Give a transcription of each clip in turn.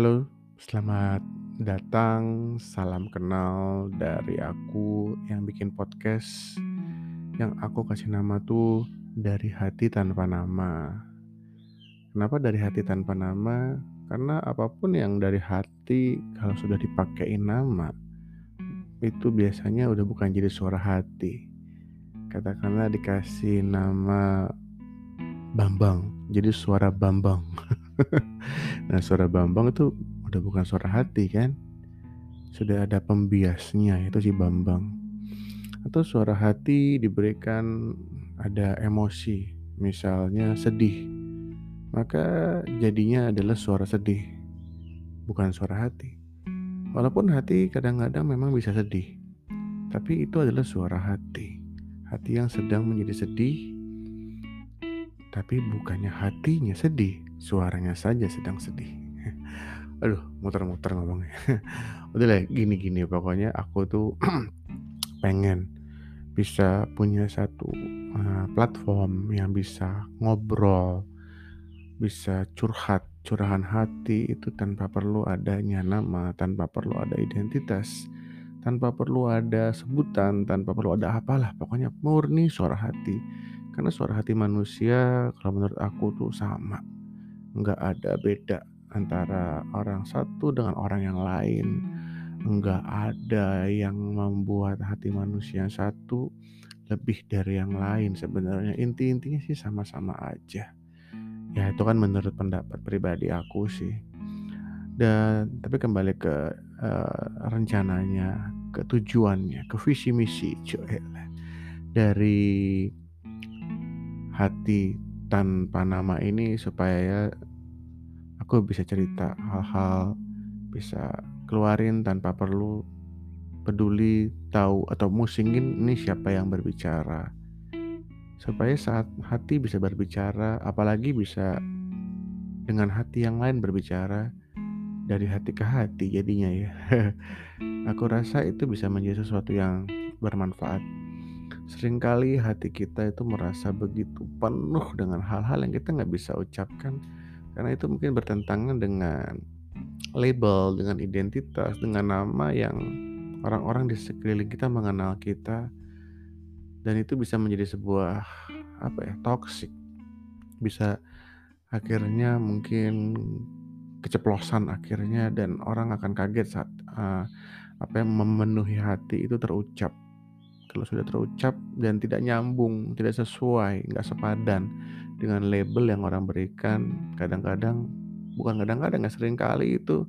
Halo, selamat datang. Salam kenal dari aku yang bikin podcast yang aku kasih nama tuh Dari Hati Tanpa Nama. Kenapa dari hati tanpa nama? Karena apa pun yang dari hati kalau sudah dipakein nama itu biasanya udah bukan jadi suara hati. Katakanlah dikasih nama Bambang, jadi suara Bambang. nah, suara Bambang itu udah bukan suara hati kan? Sudah ada pembiasnya itu si Bambang. Atau suara hati diberikan ada emosi, misalnya sedih. Maka jadinya adalah suara sedih, bukan suara hati. Walaupun hati kadang-kadang memang bisa sedih, tapi itu adalah suara hati. Hati yang sedang menjadi sedih, tapi bukannya hatinya sedih, suaranya saja sedang sedih. Aduh, muter-muter ngomongnya. Udah lah, gini-gini pokoknya aku tuh pengen bisa punya satu uh, platform yang bisa ngobrol, bisa curhat, curahan hati itu tanpa perlu adanya nama, tanpa perlu ada identitas, tanpa perlu ada sebutan, tanpa perlu ada apalah, pokoknya murni suara hati. Karena suara hati manusia kalau menurut aku tuh sama. Nggak ada beda antara orang satu dengan orang yang lain. Nggak ada yang membuat hati manusia satu lebih dari yang lain sebenarnya. Inti-intinya sih sama-sama aja. Ya itu kan menurut pendapat pribadi aku sih. Dan tapi kembali ke uh, rencananya, ke tujuannya, ke visi misi, cuy. Dari hati tanpa nama ini supaya ya aku bisa cerita hal-hal bisa keluarin tanpa perlu peduli tahu atau musingin ini siapa yang berbicara. Supaya saat hati bisa berbicara apalagi bisa dengan hati yang lain berbicara dari hati ke hati jadinya ya. Aku rasa itu bisa menjadi sesuatu yang bermanfaat Seringkali hati kita itu merasa begitu penuh dengan hal-hal yang kita nggak bisa ucapkan. Karena itu mungkin bertentangan dengan label, dengan identitas, dengan nama yang orang-orang di sekeliling kita mengenal kita. Dan itu bisa menjadi sebuah apa ya toxic. Bisa akhirnya mungkin keceplosan akhirnya dan orang akan kaget saat uh, apa yang memenuhi hati itu terucap kalau sudah terucap dan tidak nyambung, tidak sesuai, nggak sepadan dengan label yang orang berikan, kadang-kadang bukan kadang-kadang nggak sering kali itu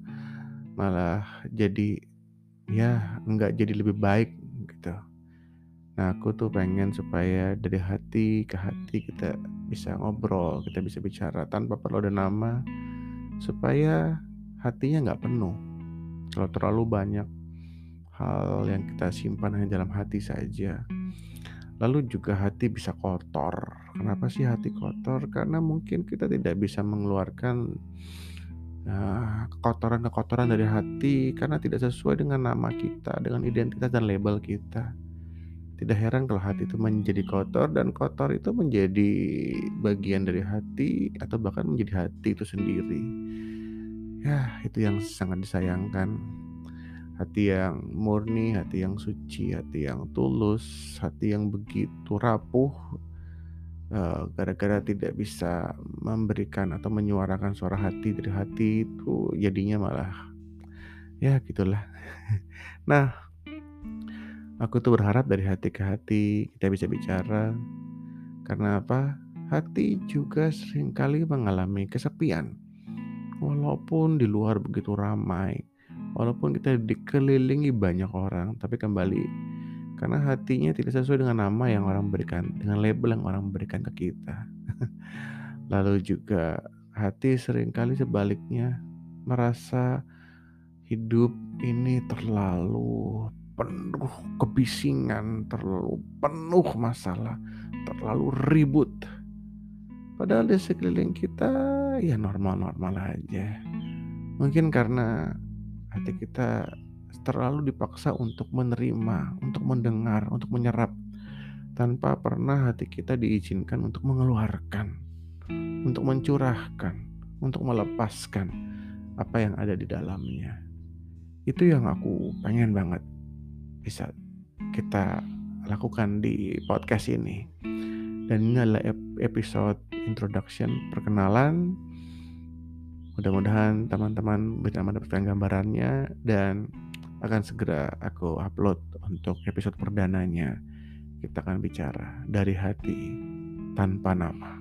malah jadi ya nggak jadi lebih baik gitu. Nah aku tuh pengen supaya dari hati ke hati kita bisa ngobrol, kita bisa bicara tanpa perlu ada nama supaya hatinya nggak penuh. Kalau terlalu banyak hal yang kita simpan hanya dalam hati saja. Lalu juga hati bisa kotor. Kenapa sih hati kotor? Karena mungkin kita tidak bisa mengeluarkan uh, kekotoran-kekotoran dari hati karena tidak sesuai dengan nama kita, dengan identitas dan label kita. Tidak heran kalau hati itu menjadi kotor dan kotor itu menjadi bagian dari hati atau bahkan menjadi hati itu sendiri. Ya, itu yang sangat disayangkan hati yang murni, hati yang suci, hati yang tulus, hati yang begitu rapuh eh, gara-gara tidak bisa memberikan atau menyuarakan suara hati dari hati itu jadinya malah ya gitulah. nah, aku tuh berharap dari hati ke hati kita bisa bicara karena apa? Hati juga sering kali mengalami kesepian. Walaupun di luar begitu ramai, Walaupun kita dikelilingi banyak orang, tapi kembali karena hatinya tidak sesuai dengan nama yang orang berikan, dengan label yang orang berikan ke kita. Lalu juga hati sering kali sebaliknya merasa hidup ini terlalu penuh kebisingan, terlalu penuh masalah, terlalu ribut. Padahal di sekeliling kita ya normal-normal aja. Mungkin karena hati kita terlalu dipaksa untuk menerima, untuk mendengar, untuk menyerap tanpa pernah hati kita diizinkan untuk mengeluarkan, untuk mencurahkan, untuk melepaskan apa yang ada di dalamnya. Itu yang aku pengen banget bisa kita lakukan di podcast ini. Dan ini adalah episode introduction perkenalan. Mudah-mudahan teman-teman bisa mendapatkan gambarannya dan akan segera aku upload untuk episode perdananya. Kita akan bicara dari hati tanpa nama.